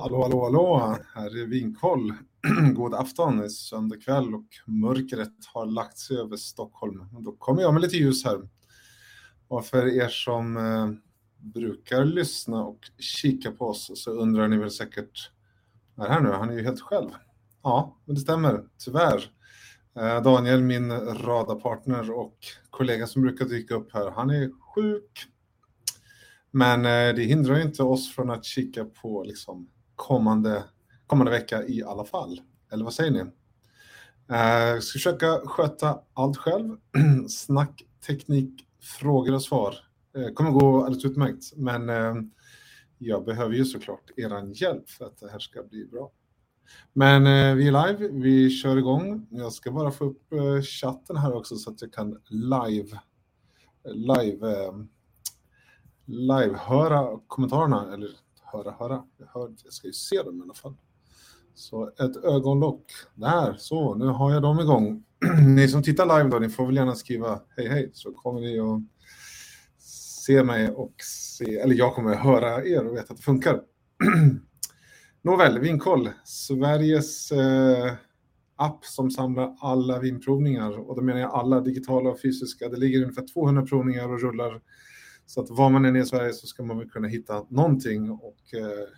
Hallå, hallå, hallå! Här är Vinkoll. God afton, det är söndag kväll och mörkret har lagt sig över Stockholm. Då kommer jag med lite ljus här. Och för er som eh, brukar lyssna och kika på oss så undrar ni väl säkert, vad är det här nu? Han är ju helt själv. Ja, men det stämmer, tyvärr. Eh, Daniel, min radarpartner och kollega som brukar dyka upp här, han är sjuk. Men eh, det hindrar inte oss från att kika på liksom, kommande, kommande vecka i alla fall. Eller vad säger ni? Jag ska försöka sköta allt själv. Snack, teknik, frågor och svar. Det kommer gå alldeles utmärkt, men eh, jag behöver ju såklart er hjälp för att det här ska bli bra. Men vi är live, vi kör igång. Jag ska bara få upp chatten här också så att jag kan live, live, live höra kommentarerna, eller höra, höra. Jag, hör, jag ska ju se dem i alla fall. Så ett ögonlock. Där, så nu har jag dem igång. ni som tittar live då, ni får väl gärna skriva hej hej så kommer ni att se mig och se, eller jag kommer att höra er och veta att det funkar. Nåväl, Vinkoll, Sveriges eh, app som samlar alla vinprovningar och då menar jag alla digitala och fysiska. Det ligger ungefär 200 provningar och rullar så att var man än är i Sverige så ska man väl kunna hitta någonting och eh,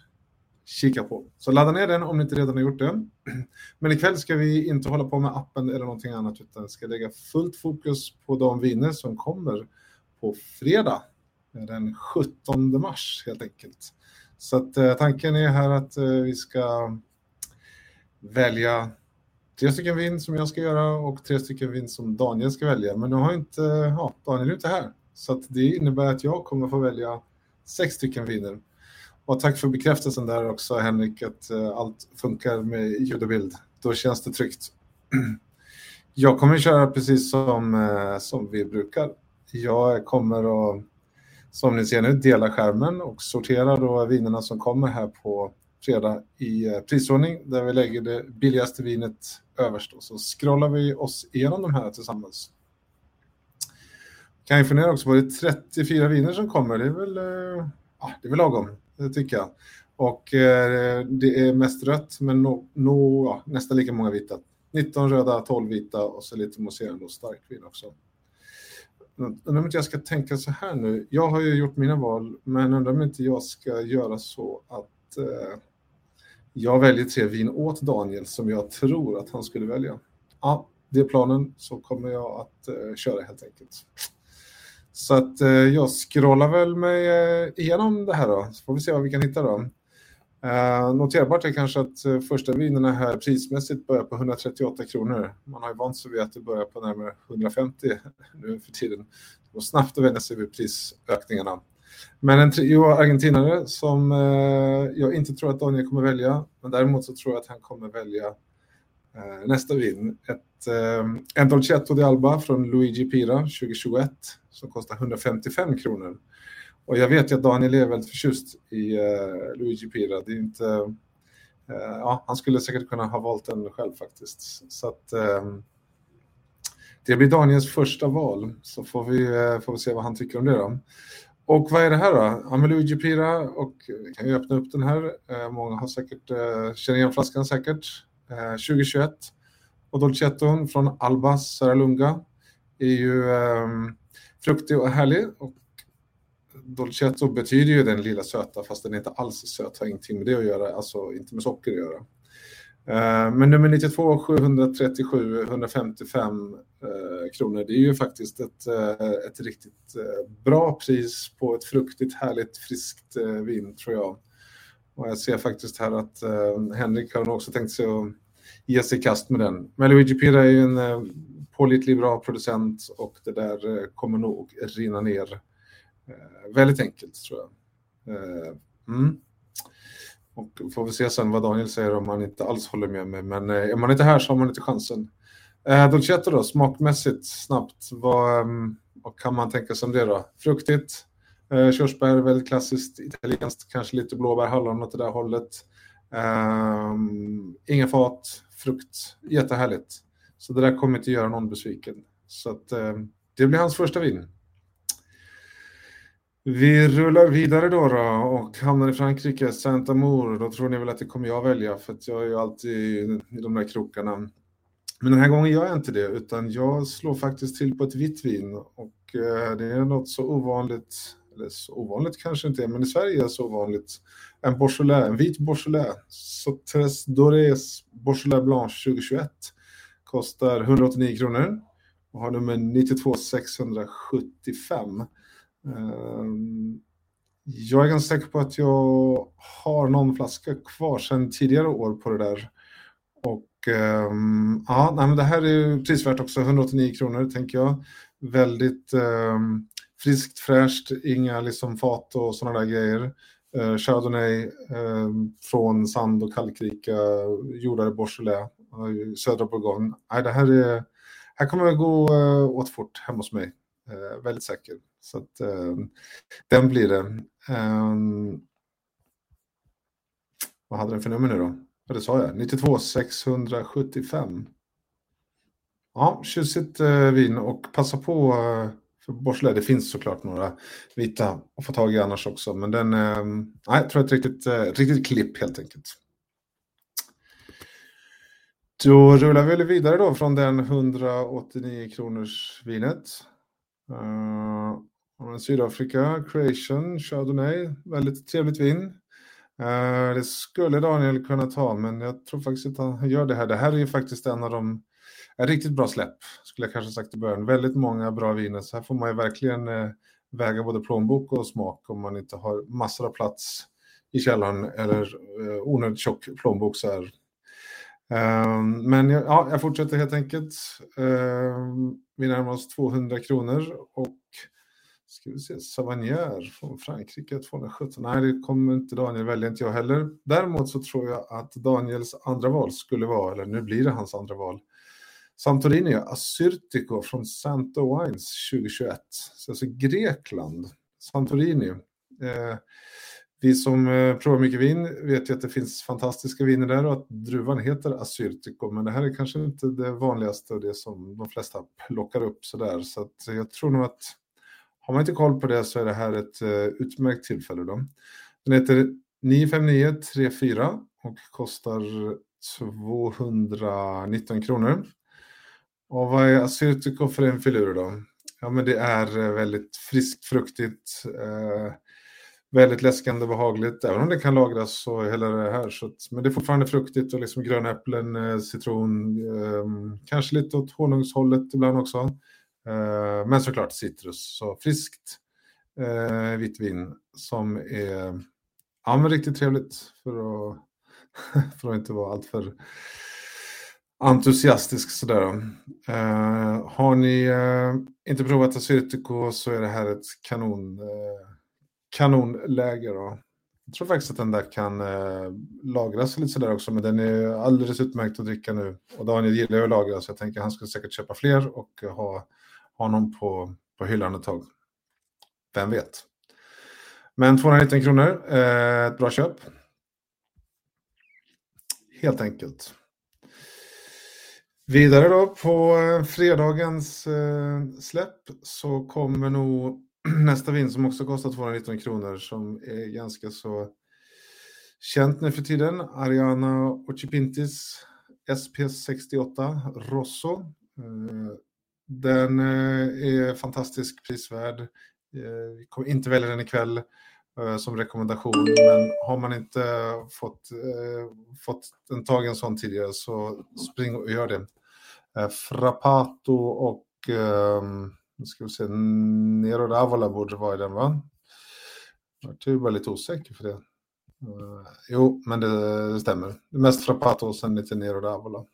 kika på. Så ladda ner den om ni inte redan har gjort det. Men ikväll ska vi inte hålla på med appen eller någonting annat utan ska lägga fullt fokus på de viner som kommer på fredag eh, den 17 mars helt enkelt. Så att eh, tanken är här att eh, vi ska välja tre stycken vin som jag ska göra och tre stycken vin som Daniel ska välja. Men nu har inte, ja, Daniel är inte här. Så att det innebär att jag kommer få välja sex stycken viner. Och tack för bekräftelsen där också Henrik, att eh, allt funkar med ljud och bild. Då känns det tryggt. Jag kommer att köra precis som, eh, som vi brukar. Jag kommer att, som ni ser nu, dela skärmen och sortera då vinerna som kommer här på fredag i eh, prisordning där vi lägger det billigaste vinet överst och så scrollar vi oss igenom de här tillsammans. Kan jag fundera också på, det 34 viner som kommer, det är väl, eh, ja, det är väl lagom det tycker jag. Och eh, det är mest rött, men no, no, ja, nästan lika många vita. 19 röda, 12 vita och så lite mousserande och starkvin också. Undrar om inte jag ska tänka så här nu. Jag har ju gjort mina val, men undrar om inte jag ska göra så att eh, jag väljer tre vin åt Daniel som jag tror att han skulle välja. Ja, det är planen, så kommer jag att eh, köra helt enkelt. Så att eh, jag scrollar väl mig eh, igenom det här då, så får vi se vad vi kan hitta då. Eh, noterbart är kanske att eh, första vinerna här prismässigt börjar på 138 kronor. Man har ju vant sig vid att det börjar på närmare 150 nu för tiden. Det går snabbt att vänja sig vid prisökningarna. Men en trio argentinare som eh, jag inte tror att Daniel kommer välja, men däremot så tror jag att han kommer välja Eh, nästa vin. Ett, eh, en Dolcetto di Alba från Luigi Pira 2021 som kostar 155 kronor. Och jag vet ju att Daniel är väldigt förtjust i uh, Luigi Pira. Det är inte, uh, ja, han skulle säkert kunna ha valt den själv faktiskt. Så att, um, det blir Daniels första val, så får vi, uh, får vi se vad han tycker om det då. Och vad är det här då? Ja, Luigi Pira och vi kan ju öppna upp den här. många har säkert, känner igen flaskan säkert. 2021. Och Dolcetton från Alba, Saralunga är ju ehm, fruktig och härlig. Och dolcetto betyder ju den lilla söta, fast den är inte alls söt, har ingenting med det att göra, alltså inte med socker att göra. Eh, men nummer 92, 737, 155 kronor, det är ju faktiskt ett, eh, ett riktigt eh, bra pris på ett fruktigt, härligt, friskt eh, vin, tror jag. Och jag ser faktiskt här att eh, Henrik har också tänkt sig att ge sig i kast med den. Men Luigi Pira är ju en eh, pålitlig, bra producent och det där eh, kommer nog rinna ner eh, väldigt enkelt tror jag. Eh, mm. Och får vi se sen vad Daniel säger om han inte alls håller med mig, men eh, är man inte här så har man inte chansen. Eh, Dolcetto då, smakmässigt snabbt, vad, mm, vad kan man tänka sig om det då? Fruktigt, eh, körsbär, väldigt klassiskt italienskt, kanske lite blåbär, hallon åt det där hållet. Eh, inga fat, frukt, jättehärligt. Så det där kommer inte göra någon besviken. Så att, eh, det blir hans första vin. Vi rullar vidare då, då och hamnar i Frankrike, Saint-Amour. Då tror ni väl att det kommer jag välja för att jag är ju alltid i de där krokarna. Men den här gången gör jag inte det utan jag slår faktiskt till på ett vitt vin och eh, det är något så ovanligt, eller så ovanligt kanske inte är, men i Sverige är det så ovanligt. En Beaujolais, en vit Beaujolais, Sauternes Dorés Beaujolais Blanche 2021 kostar 189 kronor och har nummer 92 675. Ehm, jag är ganska säker på att jag har någon flaska kvar sedan tidigare år på det där. Och um, ja, nej, men det här är ju prisvärt också, 189 kronor tänker jag. Väldigt um, friskt, fräscht, inga liksom fat och sådana där grejer. Eh, Chardonnay eh, från sand och kalkrika jordar eh, i Beaujolais, södra Bourgogne. Nej, det här, är, här kommer det gå eh, åt fort hemma hos mig, Eh, väldigt säker. Så att, eh, den blir det. Ehm, vad hade den för nummer nu då? Ja, det sa jag. 92 675. Ja, tjusigt eh, vin och passa på eh, för Borslä. Det finns såklart några vita att få tag i annars också. Men den, uh, nej, jag tror jag är ett riktigt, eh, riktigt klipp helt enkelt. Då rullar vi vidare då från den 189 kronors vinet. Uh, Sydafrika, Creation, Chardonnay, väldigt trevligt vin. Eh, det skulle Daniel kunna ta, men jag tror faktiskt att han gör det här. Det här är ju faktiskt en av de, en riktigt bra släpp, skulle jag kanske sagt i början. Väldigt många bra viner, så här får man ju verkligen eh, väga både plånbok och smak om man inte har massor av plats i källaren eller eh, onödigt tjock plånbok så här. Ehm, men ja, jag fortsätter helt enkelt. Ehm, vi närmar oss 200 kronor och ska vi se, Savagnier från Frankrike 217. Nej, det kommer inte Daniel välja, inte jag heller. Däremot så tror jag att Daniels andra val skulle vara, eller nu blir det hans andra val, Santorini Assyrtiko från Santa Wines 2021. Så alltså Grekland, Santorini. Eh, vi som eh, provar mycket vin vet ju att det finns fantastiska viner där och att druvan heter Assyrtiko, men det här är kanske inte det vanligaste och det som de flesta plockar upp sådär. Så att jag tror nog att har man inte koll på det så är det här ett eh, utmärkt tillfälle då. Den heter 95934 och kostar 219 kronor. Och vad är Assyrtiko för en filur då? Ja, men det är eh, väldigt friskt, fruktigt, eh, väldigt läskande och behagligt. Även om det kan lagras så hela det här. Så att, men det är fortfarande fruktigt och liksom gröna äpplen, eh, citron, eh, kanske lite åt honungshållet ibland också. Eh, men såklart citrus. Så friskt eh, vitt vin som är ja, men riktigt trevligt för att, för att inte vara alltför entusiastisk sådär. Eh, har ni eh, inte provat Assyrtiko så är det här ett kanon, eh, kanonläge. Då. Jag tror faktiskt att den där kan eh, lagras lite sådär också, men den är alldeles utmärkt att dricka nu. Och Daniel gillar ju att lagra, så jag tänker att han skulle säkert köpa fler och ha honom på, på hyllan ett tag. Vem vet? Men 219 kronor, eh, ett bra köp. Helt enkelt. Vidare då på eh, fredagens eh, släpp så kommer nog nästa vin som också kostar 219 kronor som är ganska så känt nu för tiden. Ariana Ocipintis SP68 Rosso. Eh, den eh, är fantastisk prisvärd. Eh, vi kommer inte välja den ikväll eh, som rekommendation, men har man inte fått, fått en tagen sån tidigare så spring och gör det. Frappato och ehm, nu ska vi se, Nero d'Avola borde vara i den va? Jag är bara lite osäker för det. Jo, men det stämmer. Mest Frappato och sen lite Nero d'Avola.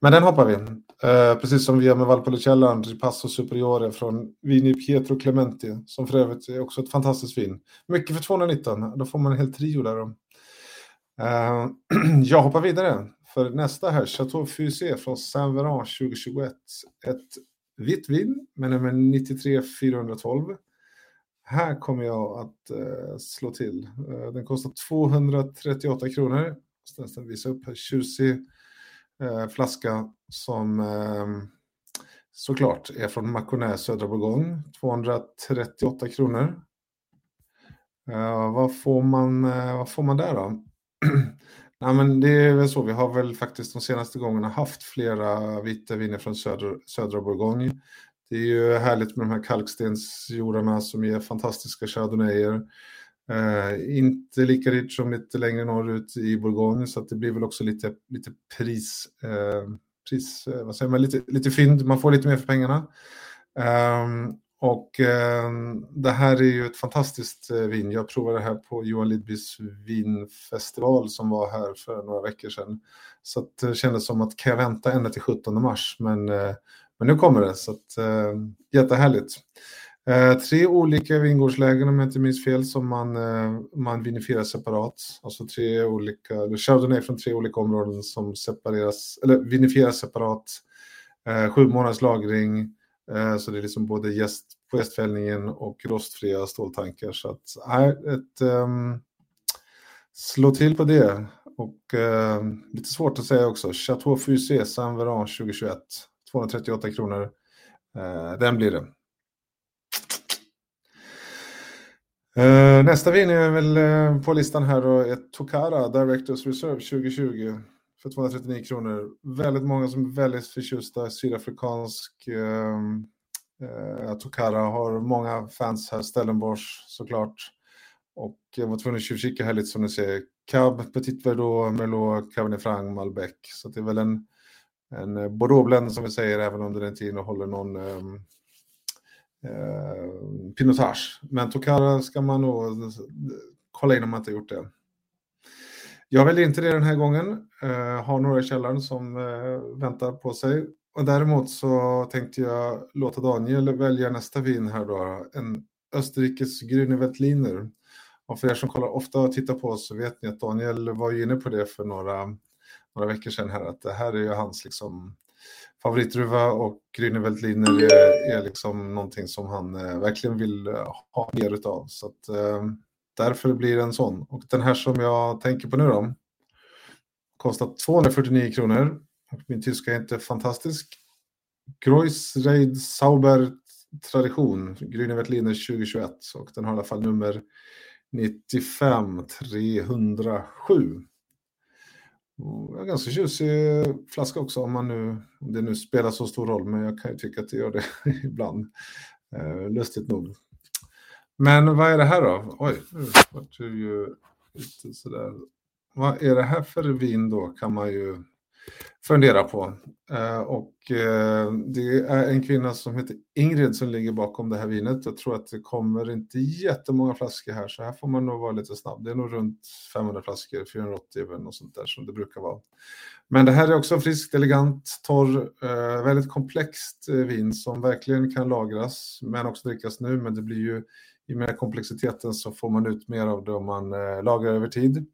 Men den hoppar vi. Uh, precis som vi gör med Valpolicella, Ripasso Superiore från Vini Pietro Clementi, som för övrigt är också ett fantastiskt vin. Mycket för 219, då får man en hel trio där. Uh, jag hoppar vidare. För nästa här, Chateau Fusé från Saint-Veran 2021. Ett vitt vin med nummer 93 412. Här kommer jag att uh, slå till. Uh, den kostar 238 kronor. Jag ska visa upp här. Tjusig eh, flaska som ehm, såklart är från Maconais Södra Bourgogne. 238 kronor. Eh, vad, får man, eh, vad får man där då? Nej, men det är väl så, vi har väl faktiskt de senaste gångerna haft flera vita viner från södra, södra Bourgogne. Det är ju härligt med de här kalkstensjordarna som ger fantastiska chardonnayer. Eh, inte lika rikt som lite längre norrut i Bourgogne så att det blir väl också lite, lite pris, eh, pris eh, vad säger man, lite, lite fynd, man får lite mer för pengarna. Eh, och eh, det här är ju ett fantastiskt eh, vin. Jag provade det här på Johan Lidbys vinfestival som var här för några veckor sedan. Så det eh, kändes som att kan jag vänta ända till 17 mars? Men, eh, men nu kommer det, så att, eh, jättehärligt. Eh, tre olika vingårdslägen om jag inte minns fel som man, eh, man vinifierar separat. Alltså tre olika, Chardonnay från tre olika områden som separeras, eller vinifieras separat. Eh, sju månaders lagring Eh, så det är liksom både gäst, på gästfällningen och rostfria ståltankar. Så att, här ett, um, slå till på det. Och uh, lite svårt att säga också. Chateau Fusé Saint Veran 2021. 238 kronor. Uh, den blir det. Uh, nästa vin är väl uh, på listan här då, ett Tokara Directors Reserve 2020 för 239 kronor. Väldigt många som är väldigt förtjusta i sydafrikansk ehm, eh, uh, Tokara. Har många fans här, Stellenbosch såklart. Och jag var tvungen att tjuvkika här lite som ni ser. Cab, Petit Verdot, Merlot, Cabernet Franc, Malbec. Så det är väl en, en Bordeaux-blend som vi säger, även om den inte innehåller någon eh, eh, pinotage. Men Tokara ska man nog kolla in om man inte gjort det. Jag väljer inte det den här gången. Eh, har några i källaren som eh, väntar på sig. Och däremot så tänkte jag låta Daniel välja nästa vin här då. En Österrikes Grüne Veltliner. Och för er som kollar ofta och tittar på oss så vet ni att Daniel var ju inne på det för några, några veckor sedan här. Att det här är ju hans liksom favoritdruva och Grüne Veltliner är, är liksom någonting som han eh, verkligen vill eh, ha mer utav. Så att eh, Därför blir det en sån. Och den här som jag tänker på nu då. Kostar 249 kronor. Och min tyska är inte fantastisk. Kreuzreid Sauber Tradition. Grüne Veltliner 2021. Och den har i alla fall nummer 95 307. Mm, en ganska tjusig flaska också om man nu, om det nu spelar så stor roll, men jag kan ju tycka att det gör det ibland. Eh, lustigt nog. Men vad är det här då? Oj, nu vart det ju lite sådär. Vad är det här för vin då kan man ju fundera på. Eh, och eh, det är en kvinna som heter Ingrid som ligger bakom det här vinet. Jag tror att det kommer inte jättemånga flaskor här så här får man nog vara lite snabb. Det är nog runt 500 flaskor, 480 eller något sånt där som det brukar vara. Men det här är också friskt, elegant, torr, eh, väldigt komplext vin som verkligen kan lagras men också drickas nu. Men det blir ju i och med komplexiteten så får man ut mer av det om man lagrar över tid.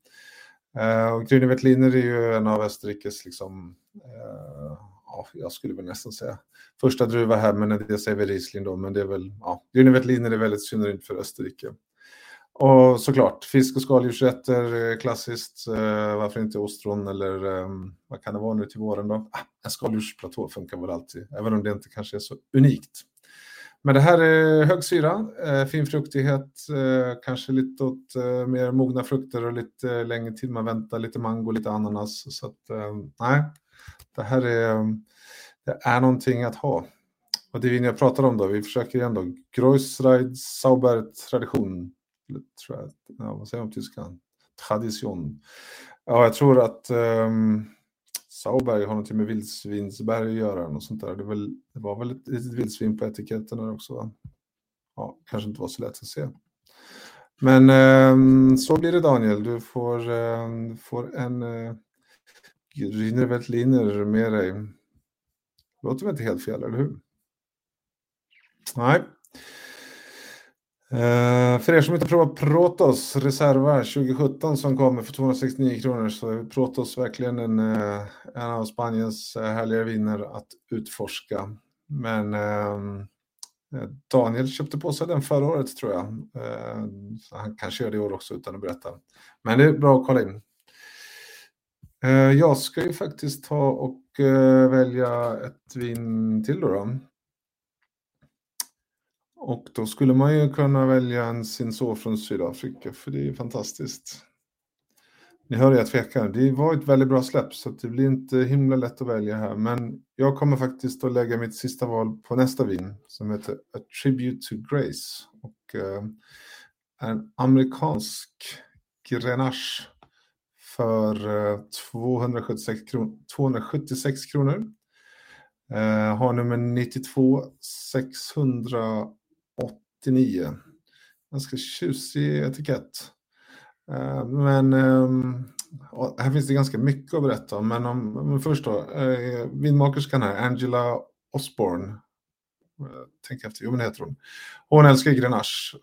Eh, och Grüne Veltliner är ju en av Österrikes, liksom, eh, ja, jag skulle väl nästan säga, första druva här, men det säger vi Riesling då, men det är väl, ja, Grüne Veltliner är väldigt synonymt för Österrike. Och såklart, fisk och skaldjursrätter, eh, klassiskt. Eh, varför inte ostron eller eh, vad kan det vara nu till våren då? Ah, en skaldjursplatå funkar väl alltid, även om det inte kanske är så unikt. Men det här är hög syra, eh, fin fruktighet, eh, kanske lite åt eh, mer mogna frukter och lite längre tid man väntar, lite mango, lite ananas. Så att, nej, det här är, det är någonting att ha. Och det är vi jag pratar om då, vi försöker igen då, Greussreid Sauber Tradition. Ja, vad säger man på tyska? Tradition. Ja, jag tror att um, Sauberg har något med vildsvinsberg att göra. Och sånt där. Det, väl, det var väl ett litet vildsvin på etiketten där också. Ja, kanske inte var så lätt att se. Men eh, så blir det Daniel. Du får, eh, får en eh, Grüner Veltliner med dig. Låter väl inte helt fel, eller hur? Nej, Uh, för er som inte provat Protos Reserva 2017 som kommer för 269 kronor så är Protos verkligen en, uh, en av Spaniens uh, härliga viner att utforska. Men Daniel köpte på sig den förra året tror jag. han kanske gör det i år också utan att berätta. Men det är bra att kolla in. jag ska ju faktiskt ta och välja ett vin till då. då. Och då skulle man ju kunna välja en Cinsault från Sydafrika, för det är fantastiskt. Ni hör jag tvekar. Det var ett väldigt bra släpp, så det blir inte himla lätt att välja här. Men jag kommer faktiskt att lägga mitt sista val på nästa vin, som heter A Tribute to Grace. Och eh, en amerikansk Grenache för eh, 276, kron 276 kronor. Eh, har nummer 92 600 689. Ganska tjusig etikett. Eh, men ehm, här finns det ganska mycket att berätta om. Men om, men först då, eh, vinmakerskan här, Angela Osborne. Eh, Tänk efter, jo men heter hon. Hon älskar Grenache.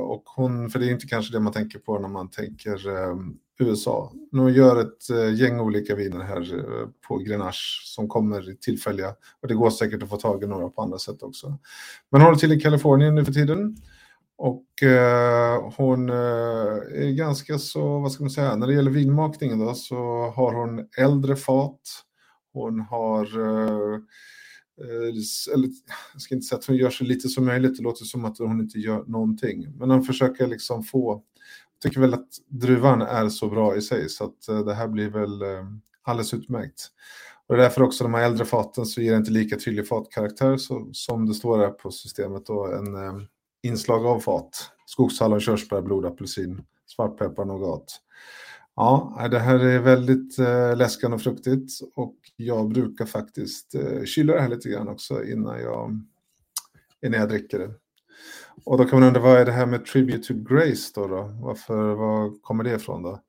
Och hon, för det är inte kanske det man tänker på när man tänker ehm, USA. De gör ett eh, gäng olika viner här eh, på Grenache som kommer tillfälliga. Och det går säkert att få tag i några på andra sätt också. Men håller till i Kalifornien nu för tiden. Och eh, hon eh, är ganska så, vad ska man säga, när det gäller vinmakningen då så har hon äldre fat. Hon har, eh, eh eller jag ska inte säga att hon gör så lite som möjligt, det låter som att hon inte gör någonting. Men hon försöker liksom få tycker väl att druvan är så bra i sig så att eh, det här blir väl eh, alldeles utmärkt. Och det är därför också de här äldre faten så ger det inte lika tydlig fatkaraktär så, som det står här på systemet då, en eh, inslag av fat. Skogshallon, körsbär, blodapelsin, svartpeppar, nougat. Ja, det här är väldigt eh, läskande och fruktigt och jag brukar faktiskt eh, kyla det här lite grann också innan jag, innan jag dricker det. Och då kan man undra, vad är det här med Tribute to Grace då? då? Varför, var kommer det ifrån då?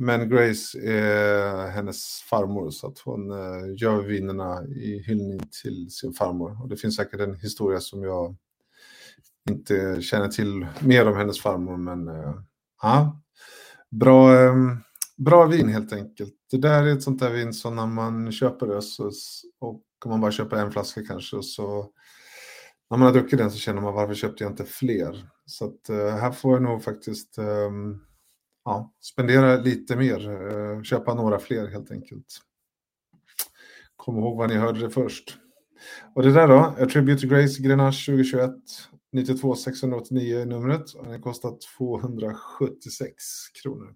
Men Grace är hennes farmor så att hon eh, gör vinerna i hyllning till sin farmor. Och det finns säkert en historia som jag inte känner till mer om hennes farmor men eh, ja, bra, ehm, bra vin helt enkelt. Det där är ett sånt där vin som när man köper det så, och man bara köper en flaska kanske så när man har druckit den så känner man varför köpte jag inte fler? Så att, uh, här får jag nog faktiskt ehm, ja, spendera lite mer, uh, köpa några fler helt enkelt. Kom ihåg vad ni hörde det först. Och det där då, Attribute to Grace Grenache 2021, 92 689 numret och den kostar 276 kronor.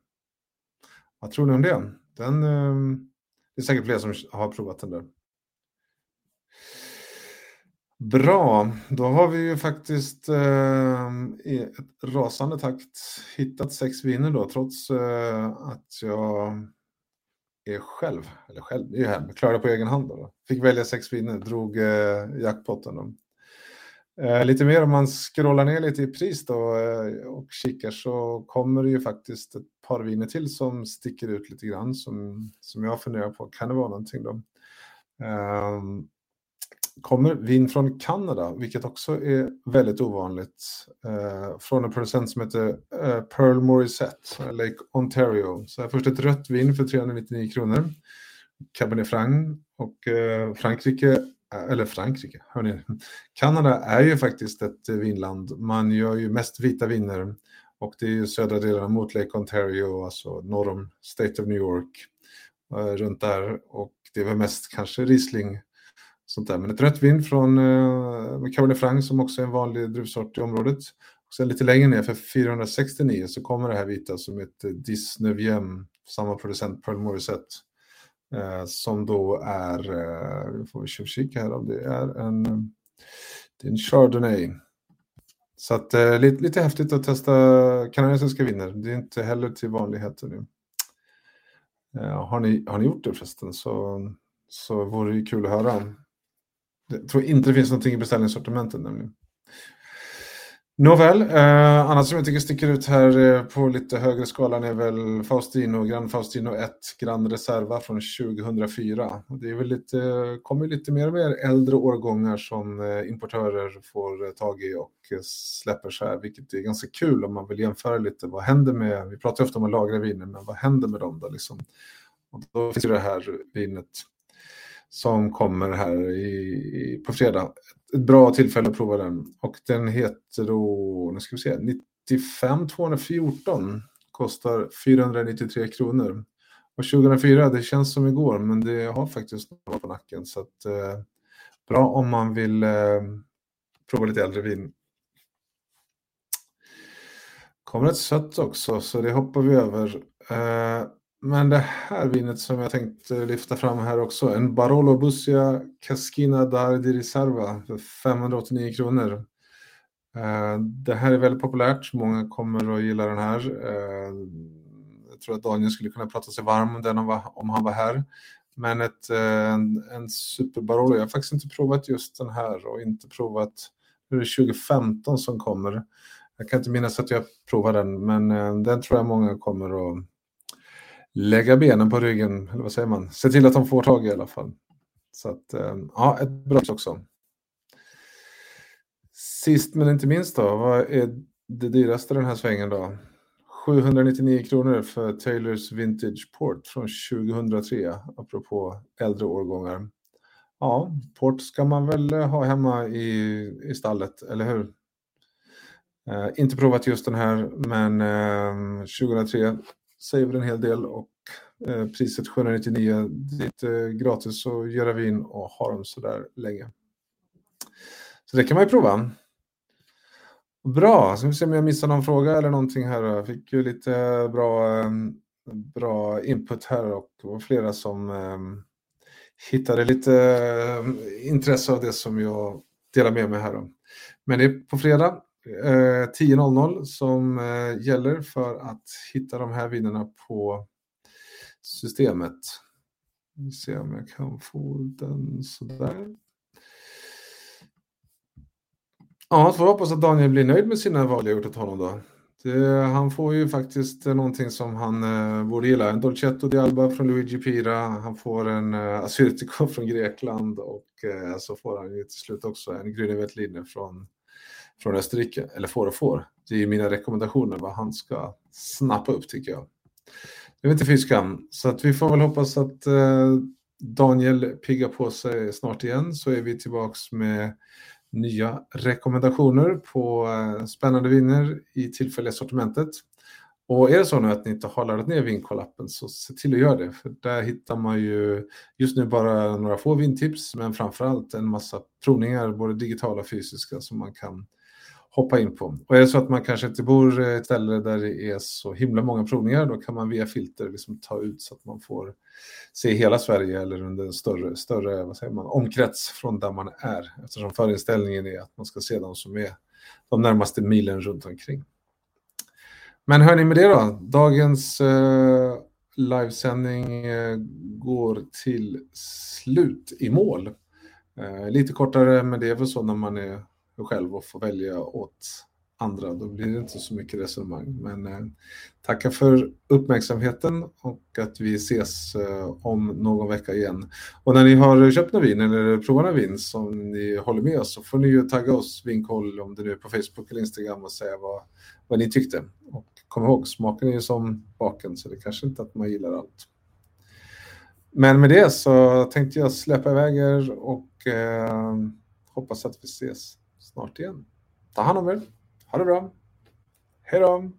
Vad tror ni om det? Den, ehm, det är säkert fler som har provat den där. Bra, då har vi ju faktiskt eh, i ett rasande takt hittat sex viner då, trots eh, att jag är själv, eller själv, är ju hem, klarade på egen hand då. Fick välja sex viner, drog eh, jackpotten. Då. Eh, lite mer om man scrollar ner lite i pris då eh, och kikar så kommer det ju faktiskt ett par viner till som sticker ut lite grann som, som jag funderar på, kan det vara någonting då? Um, kommer vin från Kanada, vilket också är väldigt ovanligt. Eh, från en producent som heter eh, Pearl Morissette, Lake Ontario. Så här först ett rött vin för 399 kronor. Cabernet Franc och eh, Frankrike, eh, eller Frankrike, hörni. Kanada är ju faktiskt ett vinland. Man gör ju mest vita viner och det är ju södra delarna mot Lake Ontario, alltså norr om State of New York, eh, runt där. Och det är väl mest kanske Riesling sånt där. Men ett rött vin från eh, Cabernet Franc som också är en vanlig druvsort i området. Och sen lite längre ner för 469 så kommer det här vita som heter eh, Disneviem, samma producent Pearl Morissette. Eh, som då är, eh, vi får vi här om det är en, eh, det är en Chardonnay. Så att eh, lite, lite häftigt att testa kanadensiska viner. Det är inte heller till vanligheter nu. Eh, har, ni, har ni gjort det förresten så, så vore det kul att höra. Jag tror inte det finns någonting i beställningssortimentet nämligen. Nåväl, eh, annat som jag tycker sticker ut här eh, på lite högre skalan är väl Faustino, Grand Faustino 1, Grand Reserva från 2004. Det är väl lite, kommer lite mer och mer äldre årgångar som eh, importörer får eh, tag i och eh, släpper så här, vilket är ganska kul om man vill jämföra lite. Vad händer med, vi pratar ofta om att lagra viner, men vad händer med dem då liksom? Och då finns det här vinet som kommer här i, på fredag. Ett bra tillfälle att prova den. Och den heter då, nu ska vi se, 95 214. Kostar 493 kronor. Och 2004, det känns som igår, men det har faktiskt några på nacken. Så att, eh, bra om man vill eh, prova lite äldre vin. kommer ett sött också, så det hoppar vi över. Eh, men det här vinet som jag tänkte lyfta fram här också, en Barolo Bussia Cascina d'Ar di Riserva för 589 kronor. Eh, det här är väldigt populärt, många kommer att gilla den här. Eh, jag tror att Daniel skulle kunna prata sig varm om den om han var här. Men ett, eh, en, en Super Barolo, jag har faktiskt inte provat just den här och inte provat, nu är det 2015 som kommer. Jag kan inte minnas att jag provade den, men den tror jag många kommer att lägga benen på ryggen, eller vad säger man? Se till att de får tag i alla fall. Så att, eh, ja, ett bra också. Sist men inte minst då, vad är det dyraste den här svängen då? 799 kronor för Taylors Vintage Port från 2003, apropå äldre årgångar. Ja, Port ska man väl eh, ha hemma i, i stallet, eller hur? Eh, inte provat just den här, men eh, 2003 säger väl en hel del och eh, priset 799, det är gratis att göra vin och ha dem sådär länge. Så det kan man ju prova. Bra, ska vi se om jag missar någon fråga eller någonting här. Jag fick ju lite bra, ehm, bra input här och det var flera som eh, hittade lite ehm, intresse av det som jag delar med mig här. Då. Men det är på fredag Eh, 10.00 som eh, gäller för att hitta de här vinerna på systemet. Vi se om jag kan få den sådär. Ja, får hoppas att Daniel blir nöjd med sina val jag gjort åt honom då. Det, han får ju faktiskt eh, någonting som han eh, borde gilla. En Dolcetto di Alba från Luigi Pira. Han får en eh, Assyrtiko från Grekland och eh, så får han ju till slut också en Grüne Veltliner från från Österrike, eller får och får. Det är mina rekommendationer vad han ska snappa upp tycker jag. Det är inte fy skam. Så att vi får väl hoppas att eh, Daniel piggar på sig snart igen så är vi tillbaks med nya rekommendationer på eh, spännande viner i tillfälliga sortimentet. Och är det så nu att ni inte har laddat ner vinkollappen så se till att göra det. För där hittar man ju just nu bara några få vintips men framförallt en massa provningar, både digitala och fysiska, som man kan hoppa in på. Och är det så att man kanske inte bor i ett ställe där det är så himla många provningar, då kan man via filter liksom ta ut så att man får se hela Sverige eller under en större, större vad säger man, omkrets från där man är. Eftersom förinställningen är att man ska se de som är de närmaste milen runt omkring. Men hör ni med det då, dagens eh, livesändning eh, går till slut i mål. Eh, lite kortare, men det är väl så när man är själv och få välja åt andra. Då blir det inte så mycket resonemang. Men eh, tacka för uppmärksamheten och att vi ses eh, om någon vecka igen. Och när ni har köpt något vin eller provat något vin som ni håller med oss så får ni ju tagga oss Vinkoll om det nu är på Facebook eller Instagram och säga vad, vad ni tyckte. Och kom ihåg, smaken är ju som baken så det kanske inte att man gillar allt. Men med det så tänkte jag släppa iväg er och eh, hoppas att vi ses snart igen. Ta hand om er. Ha det bra. Hej då.